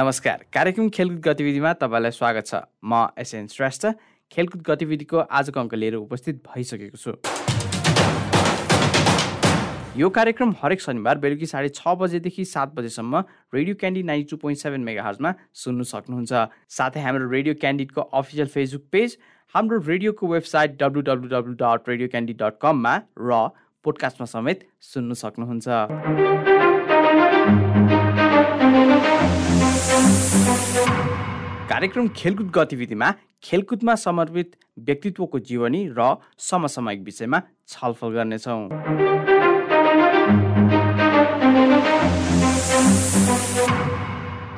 नमस्कार। कार्यक्रम खेलकुद गतिविधिमा तपाईँलाई स्वागत छ। म एसएन श्रेष्ठ। खेलकुद गतिविधिको आजको अङ्क लिएर उपस्थित भइसकेको छु। यो कार्यक्रम हरेक शनिबार बेलुकी साढे छ बजेदेखि सात बजेसम्म radio candy ninety two point seven mega सुन्नु सक्नुहुन्छ। साथै हाम्रो रेडियो क्यान्डिडको अफिसियल फेसबुक पेज हाम्रो रेडियोको website W W W dot radio candy dot कममा र पोडकास्टमा समेत सुन्नु सक्नुहुन्छ। कार्यक्रम खेलकुद गतिविधिमा खेलकुदमा समर्पित व्यक्तित्वको जीवनी र समसामयिक विषयमा छलफल गर्नेछौँ।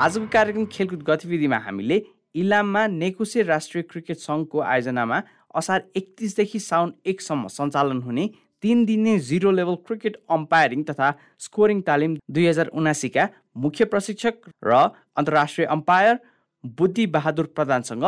आजको कार्यक्रम खेलकुद गतिविधिमा हामीले इलाममा नेकुसे राष्ट्रिय क्रिकेट सङ्घको आयोजनामा असार एकतिसदेखि साउन एकसम्म सञ्चालन हुने तिन दिने जिरो लेभल क्रिकेट अम्पायरिङ तथा स्कोरिङ तालिम दुई हजार उनासीका मुख्य प्रशिक्षक र अन्तर्राष्ट्रिय अम्पायर बुद्धि बहादुर प्रधानसँग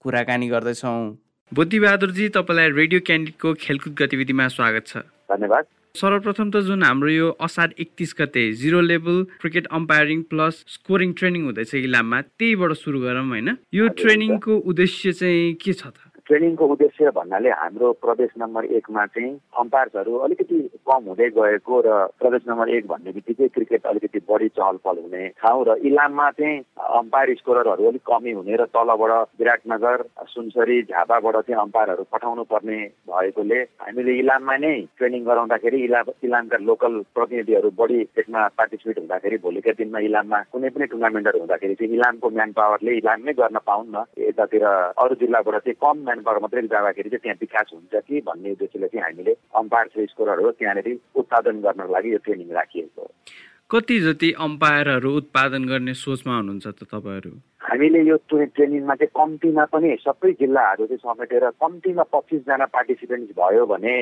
कुराकानी गर्दैछौँ। बुद्धि बहादुरजी तपाईँलाई रेडियो क्यान्डिडको खेलकुद गतिविधिमा स्वागत छ। धन्यवाद। सर्वप्रथम त जुन हाम्रो यो असार एकतिस गते zero level cricket umpiring plus scoring training हुँदैछ इलाममा त्यहीबाट सुरु गरौँ होइन? यो ट्रेनिङको उद्देश्य चाहिँ के छ त? ट्रेनिङको उद्देश्य भन्नाले हाम्रो प्रदेश नम्बर एकमा चाहिँ अम्पायर्सहरू अलिकति कम हुँदै गएको र प्रदेश नम्बर एक भन्ने बित्तिकै क्रिकेट अलिकति बढी चहल पहल हुने ठाउँ र इलाममा चाहिँ अम्पायर स्कोररहरू अलिक कमी हुने र तलबाट विराटनगर सुनसरी झापाबाट चाहिँ अम्पायरहरू पठाउनु पर्ने भएकोले हामीले इलाममा नै ट्रेनिङ गराउँदाखेरि इला इलामका लोकल प्रतिनिधिहरू बढी त्यसमा पार्टिसिपेट हुँदाखेरि भोलिका दिनमा इलाममा कुनै पनि टुर्नामेन्टहरू हुँदाखेरि चाहिँ इलामको म्यान पावरले इलाममै गर्न पाउन्न। यतातिर अरू जिल्लाबाट चाहिँ कम पावर मात्रै जाँदाखेरि चाहिँ त्यहाँ विकास हुन्छ कि भन्ने उद्देश्यले चाहिँ हामीले अम्पायर स्कोरहरू त्यहाँनिर उत्पादन गर्नको लागि यो ट्रेनिङ राखिएको हो। कति जति अम्पायरहरू उत्पादन गर्ने सोचमा हुनुहुन्छ त तपाईँहरू? हामीले यो ट्रेनिङमा चाहिँ कम्तीमा पनि सबै जिल्लाहरू चाहिँ समेटेर कम्तीमा पच्चिसजना पार्टिसिपेन्ट भयो भने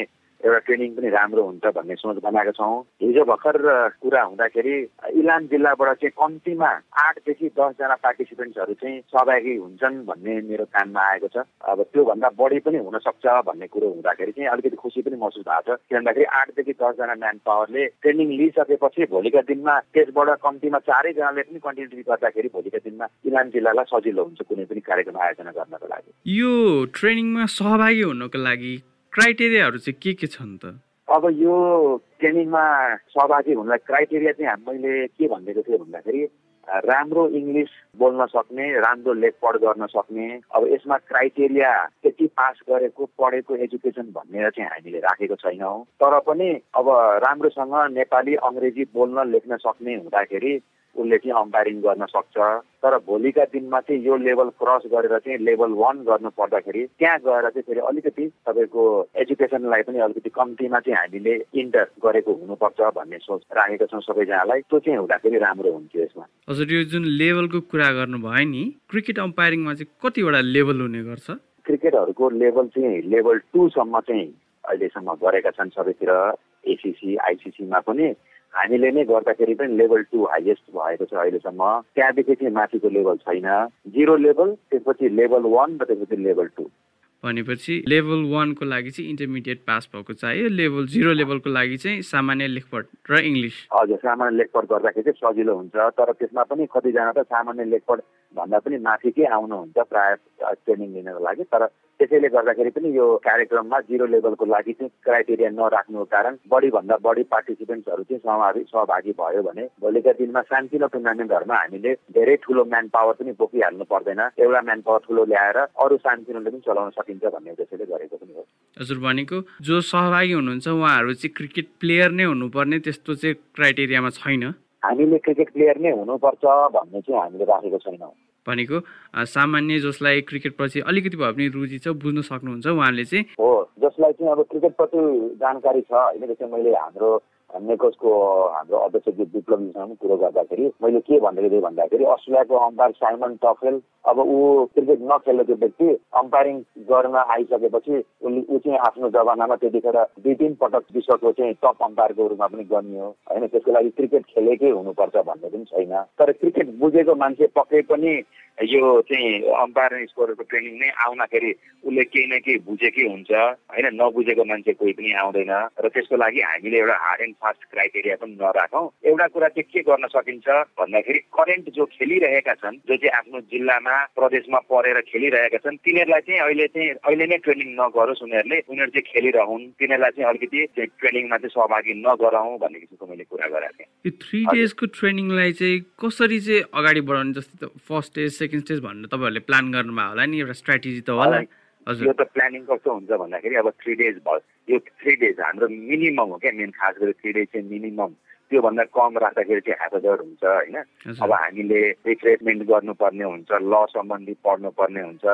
एउटा ट्रेनिङ पनि राम्रो हुन्छ भन्ने सोच बनाएका छौँ। हिजो भर्खर कुरा हुँदाखेरि इलाम जिल्लाबाट चाहिँ कम्तीमा आठदेखि दसजना पार्टिसिपेन्ट्सहरू चाहिँ सहभागी हुन्छन् भन्ने मेरो कानमा आएको छ। अब त्योभन्दा बढी पनि हुनसक्छ भन्ने कुरो हुँदाखेरि चाहिँ अलिकति खुसी पनि महसुस भएको छ। किन भन्दाखेरि आठदेखि दसजना म्यान पावरले ट्रेनिङ लिइसकेपछि भोलिका दिनमा त्यसबाट कम्तीमा चारैजनाले पनि कन्टिन्युटी गर्दाखेरि भोलिका दिनमा इलाम जिल्लालाई सजिलो हुन्छ कुनै पनि कार्यक्रम आयोजना गर्नको लागि। यो ट्रेनिङमा सहभागी हुनको लागि क्राइटेरियाहरू चाहिँ के के छन् त? अब यो ट्रेनिङमा सहभागी हुनलाई क्राइटेरिया चाहिँ मैले के भनिदिएको थिएँ भन्दाखेरि राम्रो इङ्ग्लिस बोल्न सक्ने राम्रो लेखपढ गर्न सक्ने अब यसमा क्राइटेरिया त्यति पास गरेको पढेको एजुकेसन भनेर चाहिँ हामीले राखेको छैनौँ। तर पनि अब राम्रोसँग नेपाली अङ्ग्रेजी बोल्न लेख्न सक्ने हुँदाखेरि उसले चाहिँ अम्पायरिङ गर्न सक्छ। तर भोलिका दिनमा चाहिँ यो लेभल क्रस गरेर चाहिँ लेभल वान गर्नु पर्दाखेरि त्यहाँ गएर चाहिँ फेरि अलिकति तपाईँको एजुकेसनलाई पनि अलिकति कम्तीमा चाहिँ हामीले इन्टर गरेको हुनुपर्छ भन्ने सोच राखेका छौँ सबैजनालाई। त्यो चाहिँ हुँदाखेरि राम्रो हुन्थ्यो यसमा। हजुर यो जुन लेभलको कुरा गर्नुभयो नि क्रिकेट अम्पायरिङमा चाहिँ कतिवटा लेभल हुने गर्छ? क्रिकेटहरूको लेभल चाहिँ लेभल टूसम्म चाहिँ अहिलेसम्म गरेका छन् सबैतिर। एसिसी आइसिसीमा पनि। हामीले नै गर्दाखेरि पनि लेभल टू हाइएस्ट भएको छ अहिलेसम्म। त्यहाँदेखि चाहिँ माथिको लेभल छैन। जिरो लेभल त्यसपछि लेभल वान र त्यसपछि लेभल टू भनेपछि लेभल वानको लागि चाहिँ इन्टरमिडिएट पास भएको चाहियो लेभल जिरो लेभलको लागि चाहिँ सामान्य लेखपढ र इङ्ग्लिस हजुर सामान्य लेखपढ गर्दाखेरि चाहिँ सजिलो हुन्छ। तर त्यसमा पनि कतिजना त सामान्य लेखपढ भन्दा पनि माथिकै आउनुहुन्छ प्राय ट्रेनिङ लिनको लागि। तर त्यसैले गर्दाखेरि पनि यो कार्यक्रममा जिरो लेभलको लागि चाहिँ क्राइटेरिया नराख्नुको कारण बढीभन्दा बढी पार्टिसिपेन्ट्सहरू चाहिँ सहभागी सहभागी भयो भने भोलिका दिनमा सानोतिनो टुर्नामेन्टहरूमा हामीले धेरै ठुलो म्यान पावर पनि बोकिहाल्नु पर्दैन। एउटा म्यान पावर ठुलो ल्याएर अरू सानोतिनोले पनि चलाउन सकिन्छ भन्ने उद्देश्यले गरेको पनि हो। हजुर भनेको जो सहभागी हुनुहुन्छ उहाँहरू चाहिँ क्रिकेट प्लेयर नै हुनुपर्ने त्यस्तो चाहिँ क्राइटेरियामा छैन। हामीले क्रिकेट प्लेयर नै हुनुपर्छ भन्ने चाहिँ हामीले राखेको छैनौँ। भनेको सामान्य जसलाई क्रिकेटप्रति अलिकति भए पनि रुचि छ बुझ्न सक्नुहुन्छ उहाँले चाहिँ। हो जसलाई चाहिँ अब क्रिकेटप्रति जानकारी छ जस्तै मैले हाम्रो नेकोसको हाम्रो अध्यक्ष विप्लवीसँग कुरो गर्दाखेरि मैले के भनेको थिएँ भन्दाखेरि अस्ट्रेलियाको अम्पायर साइमन टफेल अब ऊ क्रिकेट नखेलेको व्यक्ति अम्पायरिङ गर्न आइसकेपछि उसले ऊ चाहिँ आफ्नो जमानामा त्यतिखेर दुई तिन पटक विश्वको चाहिँ टप अम्पायरको रूपमा पनि गनियो। होइन त्यसको लागि क्रिकेट खेलेकै हुनुपर्छ भन्ने पनि छैन। तर क्रिकेट बुझेको मान्छे पक्कै पनि यो चाहिँ अम्पायर स्कोरको ट्रेनिङ नै आउँदाखेरि उसले केही न केही बुझेकै हुन्छ। होइन नबुझेको मान्छे कोही पनि आउँदैन। र त्यसको लागि हामीले एउटा हार्ड एन्ड फास्ट क्राइटेरिया पनि नराखौँ। एउटा कुरा चाहिँ के गर्न सकिन्छ भन्दाखेरि करेन्ट जो खेलिरहेका छन् जो चाहिँ आफ्नो जिल्लामा प्रदेशमा परेर खेलिरहेका छन् तिनीहरूलाई चाहिँ अहिले चाहिँ अहिले नै ट्रेनिङ नगरोस् उनीहरूले। उनीहरू चाहिँ खेलिरहन्। तिनीहरूलाई चाहिँ अलिकति ट्रेनिङमा चाहिँ सहभागी नगराउँ भन्ने किसिमको मैले कुरा गरेको थिएँ। थ्री डेजको ट्रेनिङलाई चाहिँ कसरी चाहिँ अगाडि बढाउने जस्तै फर्स्ट स्टेज सेकेन्ड स्टेज भनेर तपाईँहरूले प्लान गर्नुभयो होला नि? एउटा स्ट्राटेजी त होला। यो त प्लानिङ कस्तो हुन्छ भन्दाखेरि अब थ्री डेज भयो। यो थ्री डेज हाम्रो मिनिमम हो क्या मेन खास गरी थ्री डेज चाहिँ मिनिमम त्योभन्दा कम राख्दाखेरि चाहिँ हेफाजर हुन्छ होइन? अब हामीले रिफ्रेसमेन्ट गर्नुपर्ने हुन्छ ल सम्बन्धी पढ्नुपर्ने हुन्छ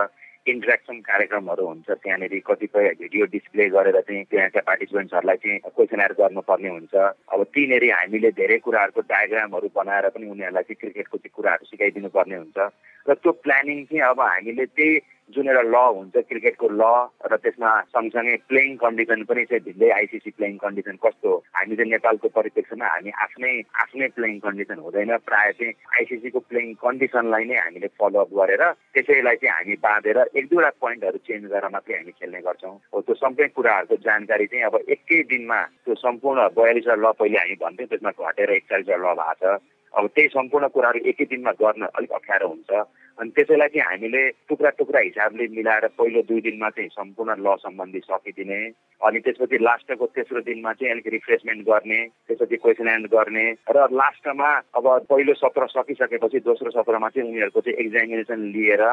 इन्ट्रेक्सन कार्यक्रमहरू हुन्छ त्यहाँनिर कतिपय भिडियो डिस्प्ले गरेर चाहिँ त्यहाँका पार्टिसिपेन्ट्सहरूलाई चाहिँ क्वेसनहरू गर्नुपर्ने हुन्छ। अब त्यहीँनिर हामीले धेरै कुराहरूको डायग्रामहरू बनाएर पनि उनीहरूलाई चाहिँ क्रिकेटको चाहिँ कुराहरू सिकाइदिनु पर्ने हुन्छ। र त्यो प्लानिङ चाहिँ अब हामीले त्यही जुन एउटा ल हुन्छ क्रिकेटको ल र त्यसमा सँगसँगै प्लेइङ कन्डिसन पनि चाहिँ भिन्दै आइसिसी प्लेइङ कन्डिसन कस्तो हामी चाहिँ नेपालको परिप्रेक्षमा हामी आफ्नै आफ्नै प्लेइङ कन्डिसन हुँदैन। प्राय चाहिँ आइसिसीको प्लेइङ कन्डिसनलाई नै हामीले फलोअप गरेर त्यसैलाई चाहिँ हामी बाँधेर एक दुईवटा पोइन्टहरू चेन्ज गरेर मात्रै हामी खेल्ने गर्छौँ। हो त्यो सबै कुराहरूको जानकारी चाहिँ अब एकै दिनमा त्यो सम्पूर्ण बयालिसवटा ल पहिले हामी भन्थ्यौँ त्यसमा घटेर एकचालिसवटा ल भएको छ। अब त्यही सम्पूर्ण कुराहरू एकै दिनमा गर्न अलिक अप्ठ्यारो हुन्छ। अनि त्यसैलाई चाहिँ हामीले टुक्रा टुक्रा हिसाबले मिलाएर पहिलो दुई दिनमा चाहिँ सम्पूर्ण ल सम्बन्धी सकिदिने अनि त्यसपछि लास्टको तेस्रो दिनमा चाहिँ अलिक रिफ्रेसमेन्ट गर्ने त्यसपछि क्वेसन एन्ड गर्ने र लास्टमा अब पहिलो सत्र सकिसकेपछि दोस्रो सत्रमा चाहिँ उनीहरूको चाहिँ एक्जामिनेसन लिएर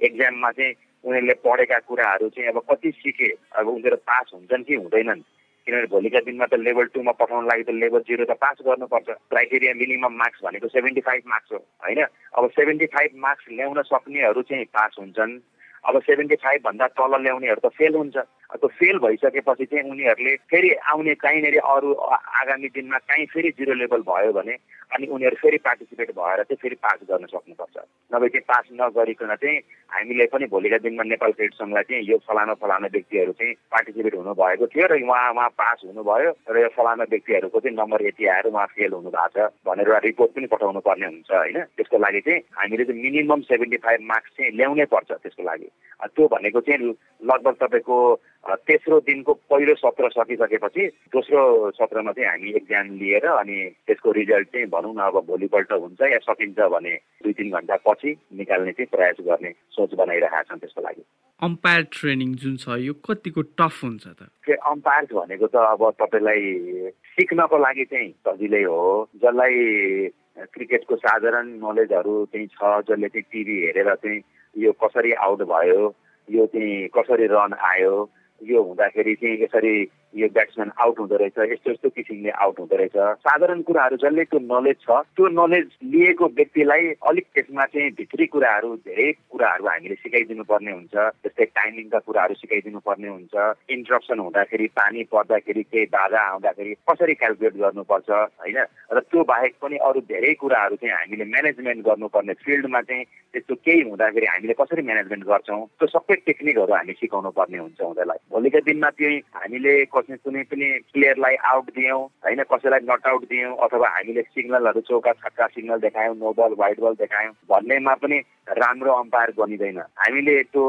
एक्जाममा चाहिँ उनीहरूले पढेका कुराहरू चाहिँ अब कति सिके अब उनीहरू पास हुन्छन् कि हुँदैनन् किनभने भोलिका दिनमा त लेभल टूमा पठाउनु लागि त लेभल जिरो त पास गर्नुपर्छ। क्राइटेरिया मिनिमम मार्क्स भनेको सेभेन्टी फाइभ मार्क्स हो होइन? अब सेभेन्टी फाइभ मार्क्स ल्याउन सक्नेहरू चाहिँ पास हुन्छन्। अब सेभेन्टी फाइभभन्दा तल ल्याउनेहरू त फेल हुन्छ। त्यो फेल भइसकेपछि चाहिँ उनीहरूले फेरि आउने कहीँनिर अरू आगामी दिनमा कहीँ फेरि जिरो लेभल भयो भने अनि उनीहरू फेरि पार्टिसिपेट भएर चाहिँ फेरि पास गर्न सक्नुपर्छ। नभए चाहिँ पास नगरिकन चाहिँ हामीले पनि भोलिका दिनमा नेपाल क्रिकेट सङ्घलाई चाहिँ यो फलाना फलाना व्यक्तिहरू चाहिँ पार्टिसिपेट हुनुभएको थियो र उहाँ उहाँ पास हुनुभयो र यो फलाना व्यक्तिहरूको चाहिँ नम्बर यति आएर उहाँ फेल हुनु भएको छ भनेर एउटा रिपोर्ट पनि पठाउनु पर्ने हुन्छ होइन। त्यसको लागि चाहिँ हामीले चाहिँ मिनिमम सेभेन्टी फाइभ मार्क्स चाहिँ ल्याउनै पर्छ त्यसको लागि। त्यो भनेको चाहिँ लगभग तपाईँको तेस्रो दिनको पहिलो सत्र सकिसकेपछि दोस्रो सत्रमा चाहिँ हामी एक्जाम लिएर अनि त्यसको रिजल्ट चाहिँ भनौँ न अब भोलिपल्ट हुन्छ या सकिन्छ भने दुई तिन घन्टा पछि निकाल्ने चाहिँ प्रयास गर्ने सोच बनाइरहेका छन् त्यसको लागि। अम्पायर ट्रेनिङ जुन छ यो कतिको टफ हुन्छ त? अम्पायर भनेको त अब तपाईँलाई सिक्नको लागि चाहिँ सजिलै हो जसलाई क्रिकेटको साधारण नलेजहरू चाहिँ छ जसले चाहिँ टिभी हेरेर चाहिँ यो कसरी आउट भयो यो चाहिँ कसरी रन आयो यो हुँदाखेरि चाहिँ यसरी यो ब्याट्सम्यान आउट हुँदो रहेछ यस्तो यस्तो किसिमले आउट हुँदो रहेछ। साधारण कुराहरू जसले त्यो नलेज छ त्यो नलेज लिएको व्यक्तिलाई अलिक त्यसमा चाहिँ भित्री कुराहरू धेरै कुराहरू हामीले सिकाइदिनु पर्ने हुन्छ। जस्तै टाइमिङका कुराहरू सिकाइदिनु पर्ने हुन्छ। इन्ट्रप्सन हुँदाखेरि पानी पर्दाखेरि केही बाधा आउँदाखेरि कसरी क्यालकुलेट गर्नुपर्छ होइन? र त्यो बाहेक पनि अरू धेरै कुराहरू चाहिँ हामीले म्यानेजमेन्ट गर्नुपर्ने फिल्डमा चाहिँ त्यस्तो केही हुँदाखेरि हामीले कसरी म्यानेजमेन्ट गर्छौँ त्यो सबै टेक्निकहरू हामी सिकाउनु पर्ने हुन्छ उनीहरूलाई। भोलिका दिनमा चाहिँ हामीले चाहिँ कुनै पनि प्लेयरलाई आउट दियौँ होइन कसैलाई नट आउट दियौँ अथवा हामीले सिग्नलहरू चौका छक्का सिग्नल देखायौँ नो बल वाइट बल देखायौँ भन्नेमा पनि राम्रो अम्पायर बनिँदैन। हामीले त्यो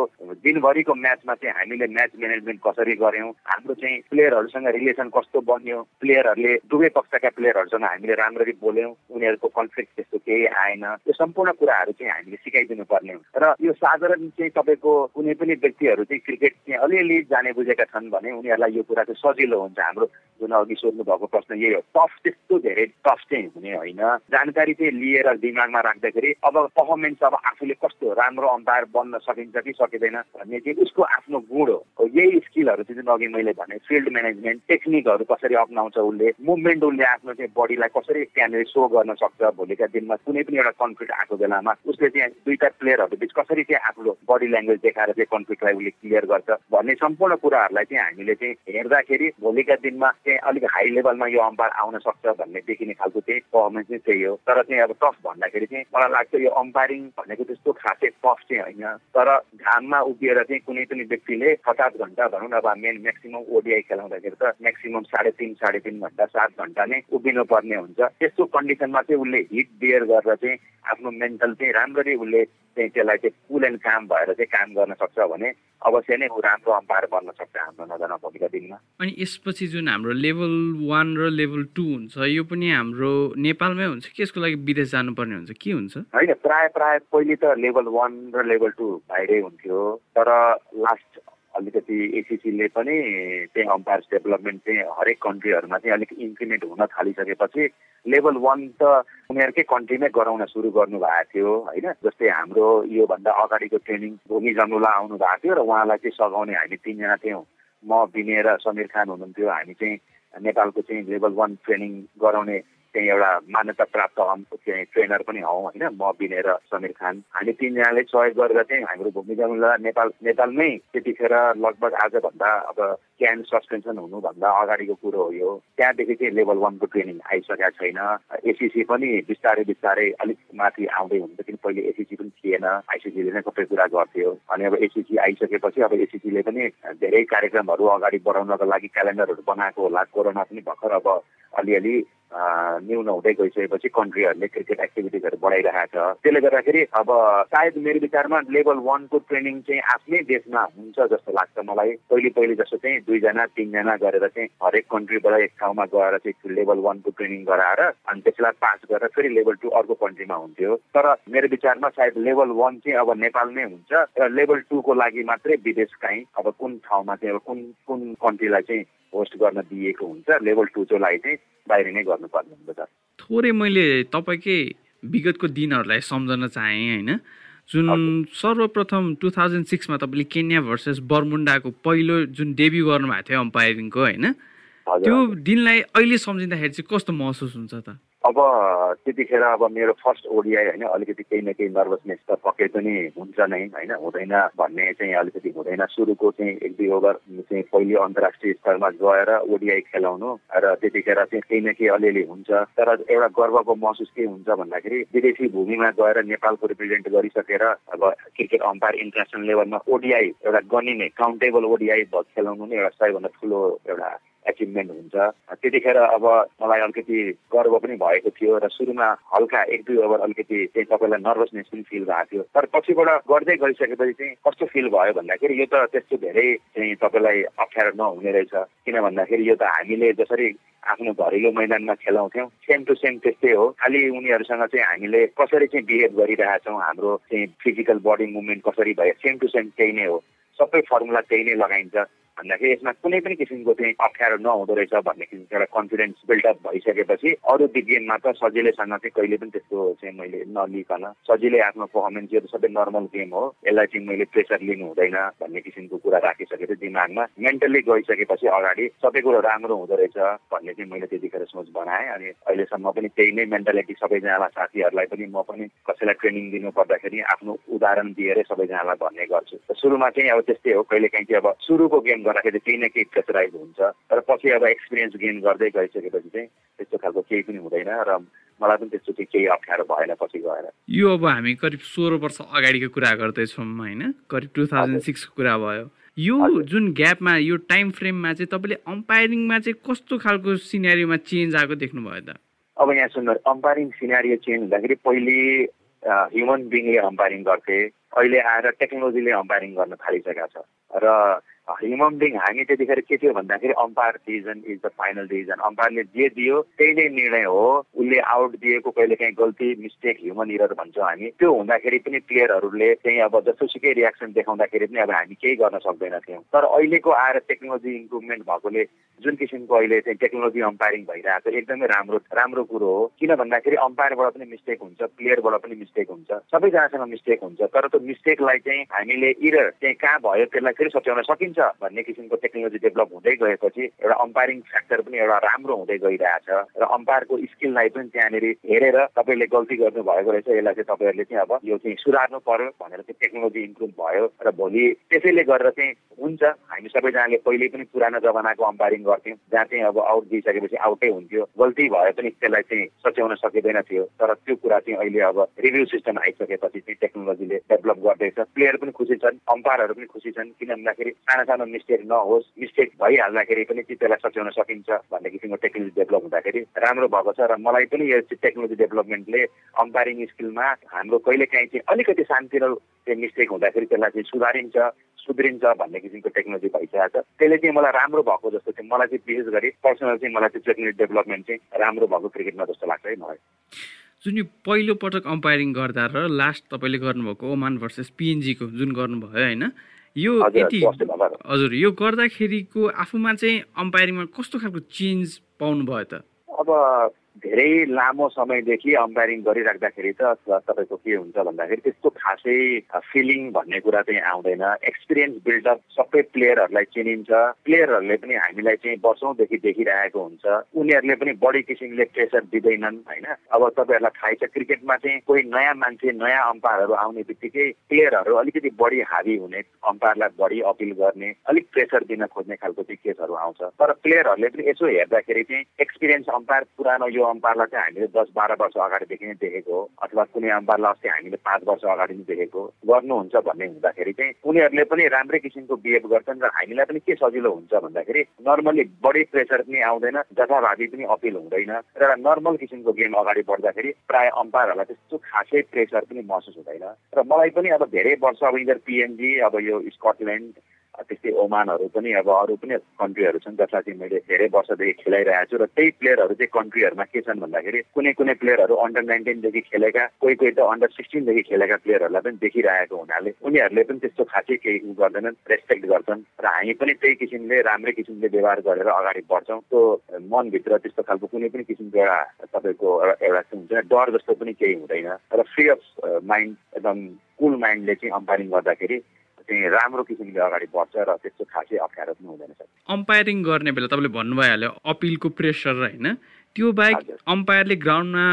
दिनभरिको म्याचमा चाहिँ हामीले म्याच म्यानेजमेन्ट कसरी गऱ्यौँ हाम्रो चाहिँ प्लेयरहरूसँग रिलेसन कस्तो बन्यो प्लेयरहरूले दुवै पक्षका प्लेयरहरूसँग हामीले राम्ररी बोल्यौँ उनीहरूको कन्फ्लिक्ट त्यस्तो केही आएन यो सम्पूर्ण कुराहरू चाहिँ हामीले सिकाइदिनु पर्ने र यो साधारण चाहिँ तपाईँको कुनै पनि व्यक्तिहरू चाहिँ क्रिकेट चाहिँ अलिअलि जाने बुझेका छन् भने उनीहरूलाई यो कुरा चाहिँ सजिलो हुन्छ हाम्रो जुन अघि सोध्नु भएको प्रश्न यही हो। टफ त्यस्तो धेरै टफ चाहिँ हुने होइन। जानकारी चाहिँ लिएर दिमागमा राख्दाखेरि अब पर्फर्मेन्स अब आफूले कस्तो राम्रो अम्पायर बन्न सकिन्छ कि सकिँदैन भन्ने चाहिँ उसको आफ्नो गुण हो। यही स्किलहरू चाहिँ जुन अघि मैले भने फिल्ड म्यानेजमेन्ट टेक्निकहरू कसरी अप्नाउँछ उसले मुभमेन्ट उसले आफ्नो चाहिँ बडीलाई कसरी त्यहाँनिर सो गर्न सक्छ भोलिका दिनमा कुनै पनि एउटा कन्फ्लिक्ट आएको बेलामा उसले चाहिँ दुईटा प्लेयरहरू बिच कसरी चाहिँ आफ्नो बडी ल्याङ्ग्वेज देखाएर चाहिँ कन्फ्लिक्टलाई उसले क्लियर गर्छ भन्ने सम्पूर्ण कुराहरूलाई चाहिँ हामीले चाहिँ हेर्दाखेरि भोलिका दिनमा चाहिँ अलिक हाई लेभलमा यो अम्पायर आउन सक्छ भन्ने देखिने खालको चाहिँ पर्फर्मेन्स चाहिँ त्यही हो। तर चाहिँ अब टफ भन्दाखेरि चाहिँ मलाई लाग्छ यो अम्पायरिङ भनेको त्यस्तो खासै टफ चाहिँ होइन। तर घाममा उभिएर चाहिँ कुनै पनि व्यक्तिले पचास घन्टा भनौँ न अब मेन म्याक्सिमम् ओडिआई खेलाउँदाखेरि त म्याक्सिमम् साढे तिन साढे तिन घन्टा सात घन्टा नै उभिनु पर्ने हुन्छ। त्यस्तो कन्डिसनमा चाहिँ उसले हिट बियर गरेर चाहिँ आफ्नो मेन्टल चाहिँ राम्ररी उसले चाहिँ त्यसलाई चाहिँ कुल एन्ड काम भएर चाहिँ काम गर्न सक्छ भने अवश्य नै ऊ राम्रो अम्पायर बन्न सक्छ हाम्रो नजर भोलिका दिनमा। अनि यसपछि जुन हाम्रो लेभल वान र लेभल टू हुन्छ यो पनि हाम्रो नेपालमै हुन्छ कि यसको लागि विदेश जानुपर्ने हुन्छ? के हुन्छ? होइन प्राय प्राय पहिले त लेभल वान र लेभल टू बाहिरै हुन्थ्यो तर लास्ट अलिकति एसिसीले पनि चाहिँ अम्पायर्स डेभलपमेन्ट चाहिँ हरेक कन्ट्रीहरूमा चाहिँ अलिक इन्क्रिमेन्ट हुन थालिसकेपछि लेभल वान त उनीहरूकै कन्ट्रीमै गराउन सुरु गर्नु भएको थियो होइन? जस्तै हाम्रो योभन्दा अगाडिको ट्रेनिङ भूमि जङ्गुला आउनु भएको थियो र उहाँलाई चाहिँ सघाउने हामी तिनजना थियौँ। म बिने र समीर खान हुनुहुन्थ्यो हामी चाहिँ नेपालको चाहिँ लेभल वान ट्रेनिङ गराउने चाहिँ एउटा मान्यता प्राप्त चाहिँ ट्रेनर पनि हौ होइन म बिनेर समीर खान। हामी तिनजनाले सहयोग गरेर चाहिँ हाम्रो भूमि जङ्गल नेपाल नेपालमै त्यतिखेर लगभग आजभन्दा अब क्यान सस्पेन्सन हुनुभन्दा अगाडिको कुरो हो यो। त्यहाँदेखि चाहिँ लेभल वानको ट्रेनिङ आइसकेका छैन। एसिसी पनि बिस्तारै बिस्तारै अलिक माथि आउँदै हुन्छ किन पहिले एसिसी पनि थिएन। आइसिसीले नै सबै कुरा गर्थ्यो। अनि अब एसिसी आइसकेपछि अब एसिसीले पनि धेरै कार्यक्रमहरू अगाडि बढाउनको लागि क्यालेन्डरहरू बनाएको होला। कोरोना पनि भर्खर अब अलिअलि न्यून हुँदै गइसकेपछि कन्ट्रीहरूले क्रिकेट एक्टिभिटिजहरू बढाइरहेको छ त्यसले गर्दाखेरि अब सायद मेरो विचारमा लेभल वानको ट्रेनिङ चाहिँ आफ्नै देशमा हुन्छ जस्तो लाग्छ मलाई। पहिले पहिले जस्तो चाहिँ दुईजना तिनजना गरेर चाहिँ हरेक कन्ट्रीबाट एक ठाउँमा गएर चाहिँ लेभल वानको ट्रेनिङ गराएर अनि त्यसलाई पास गरेर फेरि लेभल टू अर्को कन्ट्रीमा हुन्थ्यो। तर मेरो विचारमा सायद लेभल वान चाहिँ अब नेपालमै हुन्छ र लेभल टूको लागि मात्रै विदेश काहीँ अब कुन ठाउँमा चाहिँ अब कुन कुन कन्ट्रीलाई चाहिँ होस्ट गर्न दिएको हुन्छ लेभल टूको लागि चाहिँ। बाहिर नै गर्नुपर्ने हुन्छ थोरै मैले तपाईँकै विगतको दिनहरूलाई सम्झन चाहेँ होइन। जुन सर्वप्रथम टु थाउजन्ड सिक्समा तपाईँले केन्या भर्सेस बर्मुन्डाको पहिलो जुन डेब्यु गर्नुभएको थियो अम्पायरिङको होइन त्यो दिनलाई अहिले सम्झिँदाखेरि चाहिँ कस्तो महसुस हुन्छ त? अब त्यतिखेर अब मेरो फर्स्ट ओडिआई होइन अलिकति केही न केही नर्भसनेस त पक्कै पनि हुन्छ नै होइन? हुँदैन भन्ने चाहिँ अलिकति हुँदैन। सुरुको चाहिँ एक दुई ओभर चाहिँ पहिले अन्तर्राष्ट्रिय स्तरमा गएर ओडिआई खेलाउनु र त्यतिखेर चाहिँ केही न केही अलिअलि हुन्छ। तर एउटा गर्वको महसुस के हुन्छ भन्दाखेरि विदेशी भूमिमा गएर नेपालको रिप्रेजेन्ट गरिसकेर अब क्रिकेट अम्पायर इन्टरनेसनल लेभलमा ओडिआई एउटा गनिने काउन्टेबल ओडिआई खेलाउनु नै एउटा सबैभन्दा ठुलो एउटा एचिभमेन्ट हुन्छ। त्यतिखेर अब मलाई अलिकति गर्व पनि भएको थियो र सुरुमा हल्का एक दुई ओभर अलिकति चाहिँ तपाईँलाई नर्भसनेस पनि फिल भएको थियो। तर पछिबाट गर्दै गइसकेपछि चाहिँ कस्तो फिल भयो भन्दाखेरि यो त त्यस्तो धेरै चाहिँ तपाईँलाई अप्ठ्यारो नहुने रहेछ। किन भन्दाखेरि यो त हामीले जसरी आफ्नो घरेलु मैदानमा खेलाउँथ्यौँ सेम टु सेम त्यस्तै हो। खालि उनीहरूसँग चाहिँ हामीले कसरी चाहिँ बिहेभ गरिरहेछौँ हाम्रो चाहिँ फिजिकल बडी मुभमेन्ट कसरी भयो सेम टु सेम त्यही नै हो। सबै फर्मुला त्यही नै लगाइन्छ। भन्दाखेरि यसमा कुनै पनि किसिमको चाहिँ अप्ठ्यारो नहुँदो रहेछ भन्ने किसिमको एउटा कन्फिडेन्स बिल्डअप भइसकेपछि अरू गेममा त सजिलैसँग चाहिँ कहिले पनि त्यस्तो चाहिँ मैले नलिकन सजिलै आफ्नो पर्फर्मेन्स यो त सबै नर्मल गेम हो। यसलाई चाहिँ मैले प्रेसर लिनु हुँदैन भन्ने किसिमको कुरा राखिसकेको दिमागमा मेन्टल्ली गइसकेपछि अगाडि सबै कुरो राम्रो हुँदो रहेछ भन्ने चाहिँ मैले त्यतिखेर सोच बनाएँ अनि अहिलेसम्म पनि त्यही नै मेन्टालिटी सबैजनालाई साथीहरूलाई पनि म पनि कसैलाई ट्रेनिङ दिनु पर्दाखेरि आफ्नो उदाहरण दिएरै सबैजनालाई भन्ने गर्छु। सुरुमा चाहिँ अब त्यस्तै हो कहिले काहीँ चाहिँ अब सुरुको गेम गर्दाखेरि केही न केही प्रेसराइज हुन्छ। तर पछि अब एक्सपिरियन्स गेन गर्दै गइसकेपछि चाहिँ त्यस्तो खालको केही पनि हुँदैन र मलाई पनि त्यस्तो चाहिँ केही अप्ठ्यारो भएन पछि गएर। यो अब हामी करिब सोह्र वर्ष अगाडिको कुरा गर्दैछौँ होइन? करिब टु थाउजन्ड सिक्सको कुरा भयो। यो जुन ग्यापमा यो टाइम फ्रेममा चाहिँ तपाईँले अम्पायरिङमा चाहिँ कस्तो खालको सिनेरीमा चेन्ज आएको देख्नुभयो त? अब यहाँ सुन्नु अम्पायरिङ सिनेरियो चेन्ज हुँदाखेरि पहिले ह्युमन बिङले अम्पायरिङ गर्थे। अहिले आएर टेक्नोलोजीले अम्पायरिङ गर्न थालिसकेका छ। र ह्युमन बिङ हामी त्यतिखेर के थियो भन्दाखेरि umpire division is the final division अम्पायरले जे दियो त्यही नै निर्णय हो उसले आउट दिएको कहिले काहीँ गल्ती मिस्टेक ह्युमन इरर भन्छौँ हामी त्यो हुँदाखेरि पनि प्लेयरहरूले चाहिँ अब जसोसुकै रियाक्सन देखाउँदाखेरि पनि अब हामी केही गर्न सक्दैनथ्यौँ तर अहिलेको आएर टेक्नोलोजी इम्प्रुभमेन्ट भएकोले जुन किसिमको अहिले चाहिँ टेक्नोलोजी अम्पायरिङ भइरहेको छ एकदमै राम्रो राम्रो कुरो हो किन भन्दाखेरि अम्पायरबाट पनि मिस्टेक हुन्छ प्लेयरबाट पनि मिस्टेक हुन्छ सबैजनासँग मिस्टेक हुन्छ तर त्यो मिस्टेकलाई चाहिँ हामीले इरर चाहिँ कहाँ भयो त्यसलाई फेरि सच्याउन सकिन्छ सकिन्छ भन्ने किसिमको टेक्नोलोजी डेभलप हुँदै गएपछि एउटा अम्पायरिङ फ्याक्टर पनि एउटा राम्रो हुँदै गइरहेछ र अम्पायरको स्किललाई पनि त्यहाँनिर हेरेर तपाईँले गल्ती गर्नुभएको रहेछ। यसलाई चाहिँ तपाईँहरूले चाहिँ अब यो चाहिँ सुधार्नु पर्यो भनेर चाहिँ टेक्नोलोजी इम्प्रुभ भयो र भोलि त्यसैले गरेर चाहिँ हुन्छ। हामी सबैजनाले पहिले पनि पुरानो जमानाको अम्पायरिङ गर्थ्यौँ। जहाँ चाहिँ अब आउट दिइसकेपछि आउटै हुन्थ्यो। गल्ती भए पनि त्यसलाई चाहिँ सच्याउन सकिँदैन थियो। तर त्यो कुरा चाहिँ अहिले अब रिभ्यू सिस्टम आइसकेपछि चाहिँ टेक्नोलोजीले डेभलप गर्दैछ। प्लेयर पनि खुसी छन् अम्पायरहरू पनि खुसी छन्। किन भन्दाखेरि सानो मिस्टेक नहोस्। मिस्टेक भइहाल्दाखेरि पनि त्यसलाई सच्याउन सकिन्छ भन्ने किसिमको टेक्नोलोजी डेभलप हुँदाखेरि राम्रो भएको छ र मलाई पनि यो टेक्नोलोजी डेभलपमेन्टले अम्पायरिङ स्किलमा हाम्रो कहिले काहीँ चाहिँ अलिकति सानतिर त्यो मिस्टेक हुँदाखेरि त्यसलाई चाहिँ सुधारिन्छ सुध्रिन्छ भन्ने किसिमको टेक्नोलोजी भइसकेको छ। त्यसले चाहिँ मलाई राम्रो भएको जस्तो चाहिँ मलाई चाहिँ विशेष गरी पर्सनल चाहिँ मलाई त्यो टेक्नोलोजी डेभलपमेन्ट चाहिँ राम्रो भएको क्रिकेटमा जस्तो लाग्छ है मलाई। जुन यो पहिलो पटक अम्पायरिङ गर्दा र लास्ट तपाईँले गर्नुभएको ओमान भर्सेस पिएनजीको जुन गर्नुभयो होइन? यो यति हजुर यो गर्दाखेरिको आफूमा चाहिँ अम्पायरिङमा कस्तो खालको चेन्ज पाउनुभयो त? अब धेरै लामो समयदेखि अम्पायरिङ गरिराख्दाखेरि त तपाईँको के हुन्छ भन्दाखेरि त्यस्तो खासै फिलिङ भन्ने कुरा चाहिँ आउँदैन। एक्सपिरियन्स बिल्डअप सबै प्लेयरहरूलाई चिनिन्छ। प्लेयरहरूले पनि हामीलाई चाहिँ वर्षौँदेखि देखिरहेको हुन्छ। उनीहरूले पनि बढी किसिमले प्रेसर दिँदैनन् होइन? अब तपाईँहरूलाई थाहै छ क्रिकेटमा चाहिँ कोही नयाँ मान्छे नयाँ अम्पायरहरू आउने बित्तिकै प्लेयरहरू अलिकति बढी हावी हुने अम्पायरलाई बढी अपिल गर्ने अलिक प्रेसर दिन खोज्ने खालको चाहिँ केसहरू आउँछ। तर प्लेयरहरूले पनि यसो हेर्दाखेरि चाहिँ एक्सपिरियन्स अम्पायर पुरानो यो अम्पायरलाई चाहिँ हामीले दस बाह्र वर्ष अगाडिदेखि नै देखेको हो अथवा कुनै अम्पायरलाई अस्ति हामीले पाँच वर्ष अगाडि नै देखेको गर्नुहुन्छ भन्ने हुँदाखेरि चाहिँ उनीहरूले पनि राम्रै किसिमको बिहेभ गर्छन् र हामीलाई पनि के सजिलो हुन्छ भन्दाखेरि नर्मली बढी प्रेसर पनि आउँदैन जथाभावी पनि अपिल हुँदैन र नर्मल किसिमको गेम अगाडि बढ्दाखेरि प्राय अम्पायरहरूलाई त्यस्तो खासै प्रेसर पनि महसुस हुँदैन। र मलाई पनि अब धेरै वर्ष अब इन्डर पिएनजी अब यो स्कटल्यान्ड त्यस्तै ओमानहरू पनि अब अरू पनि कन्ट्रीहरू छन् जसलाई चाहिँ मैले धेरै वर्षदेखि खेलाइरहेको छु र त्यही प्लेयरहरू चाहिँ कन्ट्रीहरूमा के छन् भन्दाखेरि कुनै कुनै प्लेयरहरू अन्डर नाइन्टिनदेखि खेलेका कोही कोही त अन्डर सिक्सटिनदेखि खेलेका प्लेयरहरूलाई पनि देखिरहेको हुनाले उनीहरूले पनि त्यस्तो खासै केही गर्दैनन् रेस्पेक्ट गर्छन् र हामी पनि त्यही किसिमले राम्रै किसिमले व्यवहार गरेर अगाडि बढ्छौँ। त्यो मनभित्र त्यस्तो खालको कुनै पनि किसिमको एउटा तपाईँको एउटा हुन्छ डर जस्तो पनि केही हुँदैन। र फ्री अफ माइन्ड एकदम कुल माइन्डले चाहिँ अम्पायरिङ गर्दाखेरि चाहिँ राम्रो किसिमले अगाडि बढ्छ र त्यस्तो खासै अप्ठ्यारो पनि हुँदैन अम्पायरिङ गर्ने बेला तपाईँले भन्नु भइहाल्यो अपिलको प्रेसर होइन। त्यो बाहेक अम्पायरले ग्राउन्डमा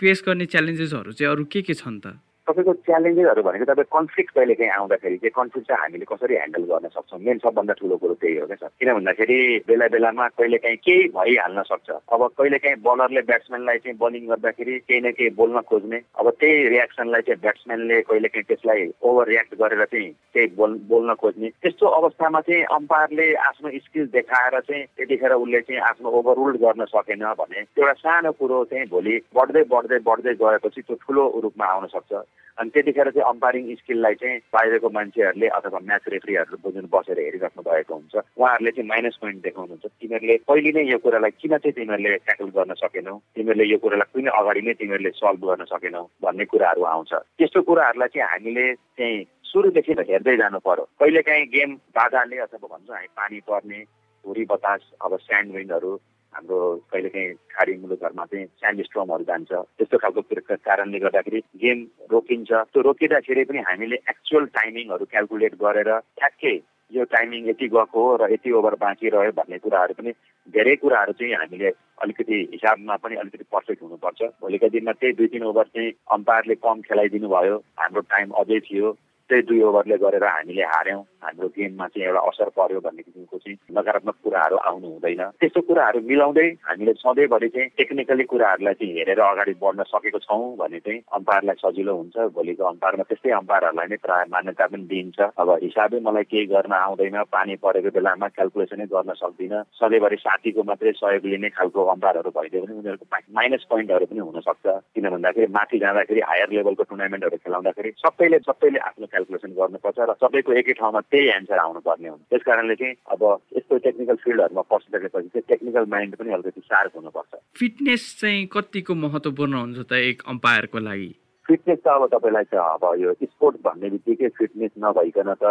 फेस गर्ने च्यालेन्जेसहरू चाहिँ अरू के के छन् त? तपाईँको च्यालेन्जेसहरू भनेको तपाईँ कन्फ्लिक्ट कहिले काहीँ आउँदाखेरि चाहिँ कन्फ्लिक्ट चाहिँ हामीले कसरी ह्यान्डल गर्न सक्छौँ? मेन सबभन्दा ठुलो कुरो त्यही हो क्या सर। किन भन्दाखेरि बेला बेलामा कहिले काहीँ केही भइहाल्न सक्छ। अब कहिले काहीँ बलरले ब्याट्सम्यानलाई चाहिँ बलिङ गर्दाखेरि केही न केही बोल्न खोज्ने। अब त्यही रियाक्सनलाई चाहिँ ब्याट्सम्यानले कहिले काहीँ त्यसलाई ओभर रियाक्ट गरेर चाहिँ केही बोल बोल्न खोज्ने। त्यस्तो अवस्थामा चाहिँ अम्पायरले आफ्नो स्किल देखाएर चाहिँ त्यतिखेर उसले चाहिँ आफ्नो ओभररुल्ड गर्न सकेन भने एउटा सानो कुरो चाहिँ भोलि बढ्दै बढ्दै बढ्दै गएपछि त्यो ठुलो रूपमा आउन सक्छ। अनि त्यतिखेर चाहिँ अम्पायरिङ स्किललाई चाहिँ बाहिरको मान्छेहरूले अथवा म्याच रेफ्रीहरू बुझ्नु बसेर हेरिराख्नु भएको हुन्छ। उहाँहरूले चाहिँ माइनस पोइन्ट देखाउनुहुन्छ। तिमीहरूले पहिले नै यो कुरालाई किन चाहिँ तिमीहरूले ट्याकल गर्न सकेनौ? तिमीहरूले यो कुरालाई किन अगाडि नै तिमीहरूले सल्भ गर्न सकेनौ भन्ने कुराहरू आउँछ। त्यस्तो कुराहरूलाई चाहिँ हामीले चाहिँ सुरुदेखि हेर्दै जानु पर्यो। कहिले काहीँ गेम बाधाले अथवा भन्छौँ हामी पानी पर्ने धुरी बतास अब स्यान्ड विन्डहरू हाम्रो कहिलेकाहीँ खाडी मुलुकहरूमा चाहिँ स्यान्ड स्ट्रमहरू जान्छ। त्यस्तो खालको कारणले गर्दाखेरि गेम रोकिन्छ। त्यो रोकिँदाखेरि पनि हामीले एक्चुअल टाइमिङहरू क्यालकुलेट गरेर ठ्याक्कै यो टाइमिङ यति गएको हो र यति ओभर बाँकी रह्यो भन्ने कुराहरू पनि धेरै कुराहरू चाहिँ हामीले अलिकति हिसाबमा पनि अलिकति पर्फेक्ट हुनुपर्छ। भोलिका दिनमा त्यही दुई तिन ओभर चाहिँ अम्पायरले कम खेलाइदिनु भयो हाम्रो टाइम अझै थियो। त्यही दुई ओभरले गरेर हामीले हार्यौँ। हाम्रो गेममा चाहिँ एउटा असर पर्यो भन्ने किसिमको चाहिँ नकारात्मक कुराहरू आउनु हुँदैन। त्यस्तो कुराहरू मिलाउँदै हामीले सधैँभरि चाहिँ टेक्निकली कुराहरूलाई चाहिँ हेरेर अगाडि बढ्न सकेको छौँ भने चाहिँ अम्पायरलाई सजिलो हुन्छ। भोलिको अम्पायरमा त्यस्तै अम्पायरहरूलाई नै प्रायः मान्यता पनि दिइन्छ। अब हिसाबै मलाई केही गर्न आउँदैन। पानी परेको बेलामा क्यालकुलेसनै गर्न सक्दिनँ। सधैँभरि साथीको मात्रै सहयोग लिने खालको अम्पायरहरू भइदियो भने उनीहरूको माइनस पोइन्टहरू पनि हुनसक्छ। किन भन्दाखेरि माथि जाँदाखेरि हायर लेभलको टुर्नामेन्टहरू खेलाउँदाखेरि सबैले सबैले आफ्नो क्यालकुलेसन गर्नुपर्छ र सबैको एकै ठाउँमा त्यही एन्सर आउनुपर्ने हुन्छ। त्यस कारणले चाहिँ अब यस्तो टेक्निकल फिल्डहरूमा पसिसकेपछि चाहिँ टेक्निकल माइन्ड पनि अलिकति सार्प हुनुपर्छ। फिटनेस चाहिँ कतिको महत्त्वपूर्ण हुन्छ त एक अम्पायरको लागि? फिटनेस त अब तपाईँलाई अब यो स्पोर्ट्स भन्ने बित्तिकै फिटनेस नभइकन त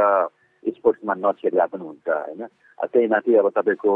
स्पोर्ट्समा नछेर्दा पनि हुन्छ होइन? त्यही माथि अब तपाईँको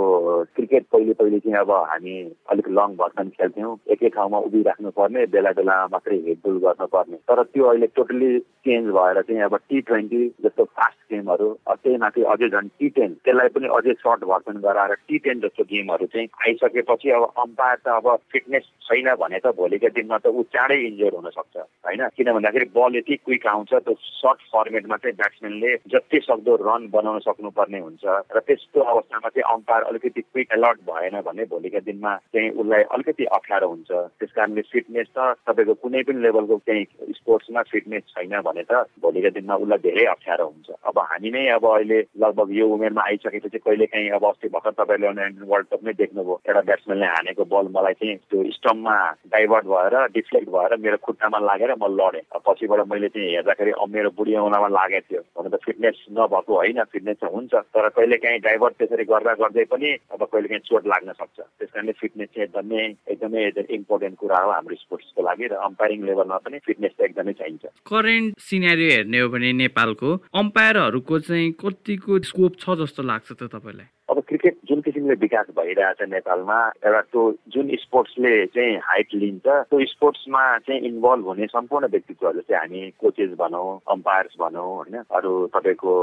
क्रिकेट पहिले पहिले चाहिँ अब हामी अलिक लङ भर्सन खेल्थ्यौँ। एकै ठाउँमा उभिराख्नु पर्ने बेला बेला मात्रै हेडबुल गर्नुपर्ने तर त्यो अहिले टोटल्ली चेन्ज भएर चाहिँ अब टी ट्वेन्टी जस्तो फास्ट गेमहरू त्यही माथि अझै झन् टी टेन त्यसलाई पनि अझै सर्ट भर्सन गराएर टी टेन जस्तो गेमहरू चाहिँ आइसकेपछि अब अम्पायर त अब फिटनेस छैन भने त भोलिको दिनमा त ऊ चाँडै इन्जोर हुनसक्छ होइन? किन भन्दाखेरि बल यति क्विक आउँछ त्यो सर्ट फर्मेटमा चाहिँ ब्याट्सम्यानले जति सक्दो रन बनाउन सक्नुपर्ने हुन्छ र त्यस्तो अवस्थामा चाहिँ अम्पायर अलिकति क्विक अलर्ट भएन भने भोलिका दिनमा चाहिँ उसलाई अलिकति अप्ठ्यारो हुन्छ। त्यस कारणले फिटनेस त तपाईँको कुनै पनि लेभलको चाहिँ स्पोर्ट्समा फिटनेस छैन भने त भोलिका दिनमा उसलाई धेरै अप्ठ्यारो हुन्छ। अब हामी नै अब अहिले लगभग यो उमेरमा आइसकेपछि कहिले काहीँ अब अस्ति भर्खर तपाईँले अन्डर वर्ल्ड कप नै देख्नुभयो। एउटा ब्याट्सम्यानले हानेको बल मलाई चाहिँ त्यो स्टम्पमा डाइभर्ट भएर डिफ्लेक्ट भएर मेरो खुट्टामा लागेर म लडेँ। पछिबाट मैले चाहिँ हेर्दाखेरि मेरो बुढी औँलामा लागेको थियो। हुन त फिटनेस नभएको होइन फिटनेस चाहिँ हुन्छ तर कहिले काहीँ डाइभर्ट त्यसरी गर्दा गर्दै पनि अब कहिले काहीँ चोट लाग्न सक्छ। त्यस कारणले फिटनेस चाहिँ एकदमै एकदमै इम्पोर्टेन्ट कुरा हो हाम्रो स्पोर्ट्सको लागि र अम्पायरिङ लेभलमा पनि फिटनेस एकदमै चाहिन्छ। करेन्ट सिनेरियो हेर्ने हो भने नेपालको अम्पायरहरूको चाहिँ कतिको स्कोप छ जस्तो लाग्छ त तपाईँलाई? अब क्रिकेट किसिमले विकास भइरहेछ नेपालमा एउटा त्यो जुन स्पोर्ट्सले चाहिँ हाइट लिन्छ त्यो स्पोर्ट्समा चाहिँ इन्भल्भ हुने सम्पूर्ण व्यक्तित्वहरू चाहिँ हामी कोचेस भनौँ अम्पायर्स भनौँ होइन? अरू तपाईँको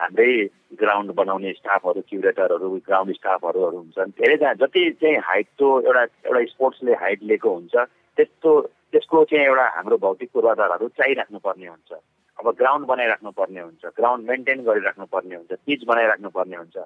हाम्रै ग्राउन्ड बनाउने स्टाफहरू क्युरेटरहरू ग्राउन्ड स्टाफहरू हुन्छन्। धेरैजना जति चाहिँ हाइट त्यो एउटा एउटा स्पोर्ट्सले हाइट लिएको हुन्छ त्यस्तो त्यसको चाहिँ एउटा हाम्रो भौतिक पूर्वाधारहरू चाहिराख्नु पर्ने हुन्छ। अब ग्राउन्ड बनाइराख्नु पर्ने हुन्छ ग्राउन्ड मेन्टेन गरिराख्नु पर्ने हुन्छ पिच बनाइराख्नु पर्ने हुन्छ।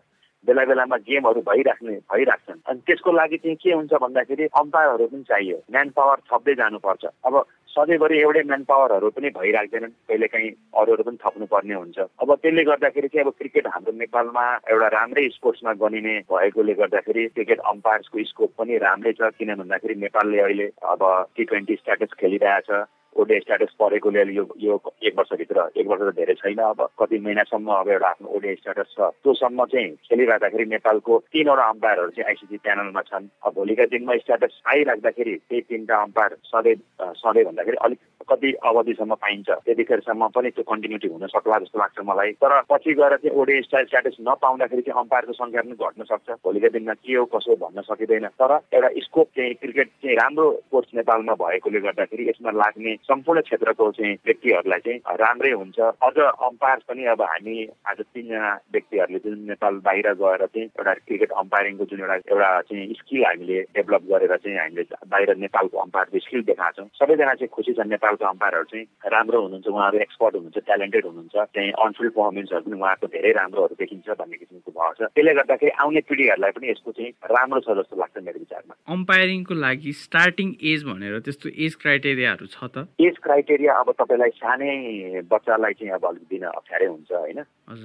बेला बेलामा गेमहरू भइराख्ने भइराख्छन्। अनि त्यसको लागि चाहिँ के हुन्छ भन्दाखेरि अम्पायरहरू पनि चाहियो। म्यान पावर थप्दै जानुपर्छ। अब सधैँभरि एउटै म्यान पावरहरू पनि भइराख्दैनन्। कहिले काहीँ अरूहरू पनि थप्नुपर्ने हुन्छ। अब त्यसले गर्दाखेरि चाहिँ अब क्रिकेट हाम्रो नेपालमा एउटा राम्रै स्पोर्ट्समा गनिने भएकोले गर्दाखेरि क्रिकेट अम्पायर्सको स्कोप पनि राम्रै छ। किन भन्दाखेरि नेपालले अहिले अब टी ट्वेन्टी स्ट्याटस खेलिरहेछ। ओडे स्ट्याटस परेकोले यो यो एक वर्षभित्र एक वर्ष त धेरै छैन। अब कति महिनासम्म अब एउटा आफ्नो ओडे स्ट्याटस छ। त्योसम्म चाहिँ खेलिराख्दाखेरि नेपालको तिनवटा अम्पायरहरू चाहिँ आइसिसी प्यानलमा छन्। अब भोलिका दिनमा स्ट्याटस आइराख्दाखेरि त्यही तिनवटा अम्पायर सधैँ सधैँ भन्दाखेरि अलिक कति अवधिसम्म पाइन्छ। त्यतिखेरसम्म पनि त्यो कन्टिन्युटी हुन सक्ला जस्तो लाग्छ मलाई। तर पछि गएर चाहिँ ओडे स्टाइल स्ट्याटस नपाउँदाखेरि चाहिँ अम्पायरको सङ्ख्या पनि घट्न सक्छ। भोलिको दिनमा के हो कसो भन्न सकिँदैन। तर एउटा स्कोप चाहिँ क्रिकेट चाहिँ राम्रो कोच नेपालमा भएकोले गर्दाखेरि यसमा लाग्ने सम्पूर्ण क्षेत्रको चाहिँ व्यक्तिहरूलाई चाहिँ राम्रै हुन्छ। अझ अम्पायर पनि अब हामी आज तिनजना व्यक्तिहरूले जुन नेपाल बाहिर गएर चाहिँ एउटा क्रिकेट अम्पायरिङको जुन एउटा एउटा चाहिँ स्किल हामीले डेभलप गरेर चाहिँ हामीले बाहिर नेपालको अम्पायरको स्किल देखाएको छौँ। सबैजना चाहिँ खुसी छ नेपाल नेपालको अम्पायरहरू चाहिँ राम्रो हुनुहुन्छ। उहाँहरू एक्सपर्ट हुनुहुन्छ ट्यालेन्टेड हुनुहुन्छ। चाहिँ अनफिल्ड पर्फर्मेन्सहरू पनि उहाँको धेरै राम्रोहरू देखिन्छ भन्ने किसिमको भाव छ। त्यसले गर्दाखेरि आउने पिँढीहरूलाई पनि यसको चाहिँ राम्रो छ जस्तो लाग्छ मेरो विचारमा। अम्पायरिङको लागि स्टार्टिङ एज भनेर त्यस्तो एज क्राइटेरियाहरू छ त? एज क्राइटेरिया अब तपाईँलाई सानै बच्चालाई चाहिँ अब अलिक दिन अप्ठ्यारै हुन्छ होइन?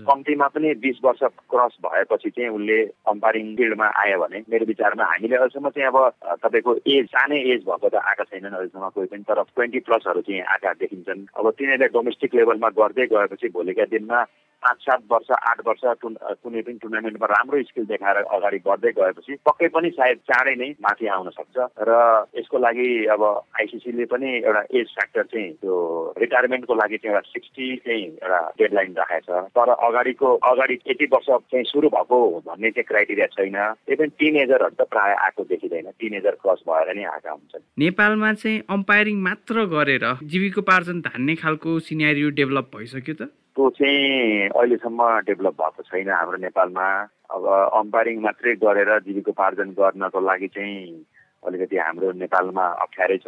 कम्तीमा पनि बिस वर्ष क्रस भएपछि चाहिँ उसले अम्पायरिङ फिल्डमा आयो भने मेरो विचारमा हामीले अहिलेसम्म चाहिँ अब तपाईँको एज सानै एज भएको त आएका छैनन् अहिलेसम्म कोही पनि तर ट्वेन्टी प्लसहरू चाहिँ आएका देखिन्छन्। अब तिनीहरूले डोमेस्टिक लेभलमा गर्दै गएपछि भोलिका दिनमा पाँच सात वर्ष आठ वर्ष कुनै पनि टुर्नामेन्टमा राम्रो स्किल देखाएर अगाडि बढ्दै गएपछि पक्कै पनि सायद चाँडै नै माथि आउन सक्छ। र यसको लागि अब आइसिसीले पनि एउटा एज फ्याक्टर चाहिँ त्यो रिटायरमेन्टको लागि चाहिँ एउटा सिक्सटी चाहिँ एउटा डेडलाइन राखेको छ तर अगाडिको अगाडि यति वर्ष चाहिँ सुरु भएको भन्ने चाहिँ क्राइटेरिया छैन। त्यही पनि टिन एजरहरू त प्रायः आएको देखिँदैन। टिन एजर क्रस भएर नै आएका हुन्छन्। नेपालमा चाहिँ अम्पायरिङ मात्र गरेर जीविकोपार्जन धान्ने खालको सिनेरियो डेभलप भइसक्यो त? त्यो चाहिँ अहिलेसम्म डेभलप भएको छैन हाम्रो नेपालमा। अब अम्पायरिङ मात्रै गरेर जीविकोपार्जन गर्नको लागि चाहिँ अलिकति हाम्रो नेपालमा अप्ठ्यारै छ।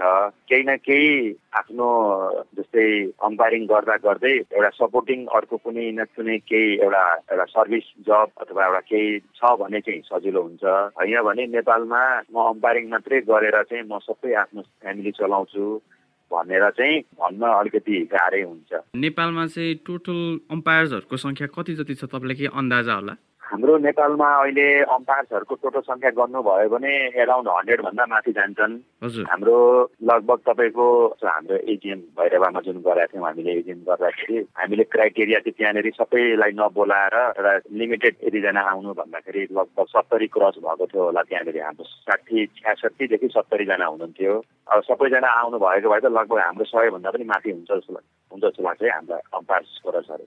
केही न केही आफ्नो जस्तै अम्पायरिङ गर्दा गर्दै एउटा सपोर्टिङ अर्को कुनै न कुनै केही एउटा एउटा सर्भिस जब अथवा एउटा केही छ भने चाहिँ सजिलो हुन्छ। होइन भने नेपालमा म अम्पायरिङ मात्रै गरेर चाहिँ म सबै आफ्नो फ्यामिली चलाउँछु। भनेर चाहिँ भन्न अलिकति गाह्रै हुन्छ। नेपालमा चाहिँ टोटल अम्पायर्सहरूको सङ्ख्या कति जति छ तपाईँलाई के अन्दाजा होला? हाम्रो नेपालमा अहिले अम्पायर्सहरूको टोटल सङ्ख्या गर्नुभयो भने एराउन्ड हन्ड्रेडभन्दा माथि जान्छन्। हाम्रो लगभग तपाईँको हाम्रो एजिएम भैरवामा जुन गराएको थियौँ हामीले एजिएम गर्दाखेरि हामीले क्राइटेरिया चाहिँ त्यहाँनिर सबैलाई नबोलाएर एउटा लिमिटेड यतिजना आउनु भन्दाखेरि लगभग सत्तरी क्रस भएको थियो होला त्यहाँनिर हाम्रो साठी छ्यासठीदेखि सत्तरीजना हुनुहुन्थ्यो। अब सबैजना आउनु भएको भए त लगभग हाम्रो सयभन्दा पनि माथि हुन्छ जस्तो हुन्छ जस्तो लाग्छ है हाम्रो अम्पायर्स कोरसहरू।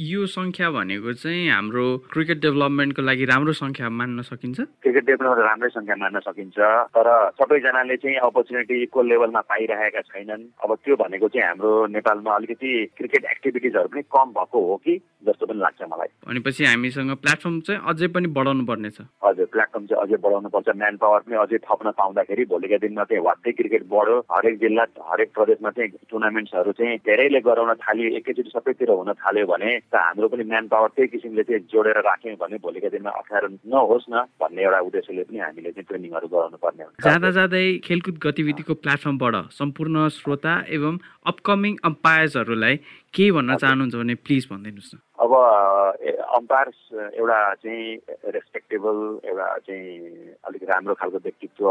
यो सङ्ख्या भनेको चाहिँ हाम्रो क्रिकेट डेभलपमेन्टको लागि राम्रो सङ्ख्या मान्न सकिन्छ? क्रिकेट डेभलपमेन्ट राम्रै सङ्ख्या मान्न सकिन्छ तर सबैजनाले चाहिँ अपर्च्युनिटी इक्वल लेभलमा पाइरहेका छैनन्। अब त्यो भनेको चाहिँ हाम्रो नेपालमा अलिकति क्रिकेट एक्टिभिटिजहरू पनि कम भएको हो कि जस्तो पनि लाग्छ मलाई। भनेपछि हामीसँग प्लेटफर्म चाहिँ अझै पनि बढाउनु पर्नेछ हजुर प्लेटफर्म चाहिँ अझै बढाउनु पर्छ म्यान पावर पनि अझै थप्न पाउँदाखेरि भोलिका दिनमा चाहिँ वात्तै क्रिकेट बढ्यो। हरेक जिल्ला हरेक प्रदेशमा चाहिँ टुर्नामेन्ट्सहरू चाहिँ धेरैले गराउन थाल्यो। एकैचोटि सबैतिर हुन थाल्यो भने त हाम्रो पनि म्यान पावर त्यही किसिमले चाहिँ जोडेर राख्यौँ भने भोलिका दिनमा अप्ठ्यारो नहोस् न भन्ने एउटा उद्देश्यले पनि हामीले चाहिँ ट्रेनिङहरू गराउनु पर्ने हुन्छ। जाँदा जाँदै खेलकुद गतिविधिको प्लेटफर्मबाट सम्पूर्ण श्रोता एवं अपकमिङ अम्पायर्सहरूलाई के भन्न चाहनुहुन्छ भने प्लिज भनिदिनुहोस् न। अब अम्पायर्स एउटा चाहिँ रेस्पेक्टेबल एउटा चाहिँ अलिक राम्रो खालको व्यक्तित्व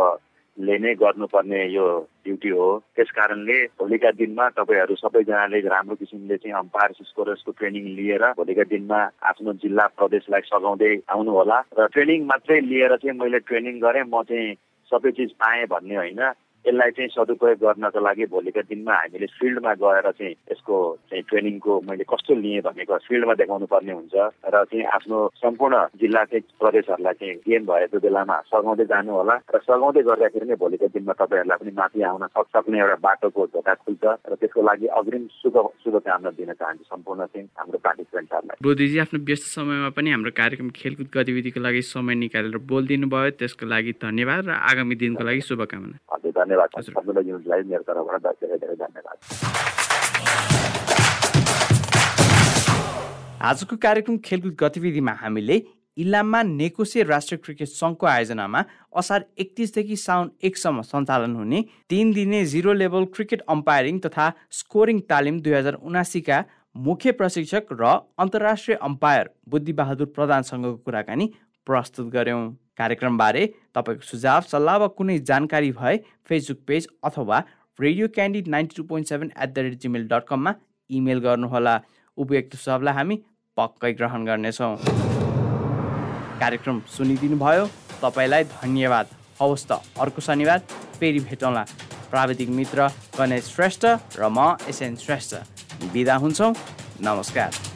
ले नै गर्नुपर्ने यो ड्युटी हो। त्यस कारणले भोलिका दिनमा तपाईँहरू सबैजनाले राम्रो किसिमले चाहिँ अम्पायर स्कोरर्सको ट्रेनिङ लिएर भोलिका दिनमा आफ्नो जिल्ला प्रदेशलाई सघाउँदै आउनुहोला। र ट्रेनिङ मात्रै लिएर चाहिँ मैले ट्रेनिङ गरेँ। म चाहिँ सबै चिज पाएँ भन्ने होइन। यसलाई चाहिँ सदुपयोग गर्नको लागि भोलिका दिनमा हामीले फिल्डमा गएर चाहिँ यसको चाहिँ ट्रेनिङको मैले कस्तो लिएँ भनेको फिल्डमा देखाउनु पर्ने हुन्छ। र चाहिँ आफ्नो सम्पूर्ण जिल्ला चाहिँ प्रदेशहरूलाई चाहिँ गेम भएको बेलामा सघाउँदै जानु होला र सघाउँदै गर्दाखेरि नै भोलिको दिनमा तपाईँहरूलाई पनि माथि आउन सक्ने एउटा बाटोको ढोका खुल्छ। र त्यसको लागि अग्रिम शुभ शुभकामना दिन चाहन्छु सम्पूर्ण चाहिँ हाम्रो पार्टिसिपेन्टहरूलाई। बोधीजी आफ्नो व्यस्त समयमा पनि हाम्रो कार्यक्रम खेलकुद गतिविधिको लागि समय निकालेर बोलिदिनु भयो त्यसको लागि धन्यवाद र आगामी दिनको लागि शुभकामना। हजुर धन्यवाद। सबैलाई युनिटलाई मेरो तर्फबाट धेरै धेरै धन्यवाद आजको कार्यक्रम खेलकुद गतिविधिमा हामीले इलाममा नेकोसे राष्ट्रिय क्रिकेट सङ्घको आयोजनामा असार एकतिसदेखि साउन एकसम्म सञ्चालन हुने तिन दिने जिरो लेभल क्रिकेट अम्पायरिङ तथा स्कोरिङ तालिम दुई हजार उनासीका मुख्य प्रशिक्षक र अन्तर्राष्ट्रिय अम्पायर बुद्धिबहादुर प्रधानसँगको कुराकानी प्रस्तुत गऱ्यौँ। कार्यक्रमबारे तपाईँको सुझाव सल्लाह वा कुनै जानकारी भए फेसबुक पेज अथवा radio candy ninety two point seven at the rate Gmail dot कममा इमेल गर्नुहोला। उपयुक्त सुझावलाई हामी पक्कै ग्रहण गर्नेछौँ। कार्यक्रम सुनिदिनु भयो तपाईँलाई धन्यवाद। हवस् त अर्को शनिबार फेरि भेटौँला। प्राविधिक मित्र गणेश श्रेष्ठ र म एसएन श्रेष्ठ। बिदा हुन्छौँ। नमस्कार।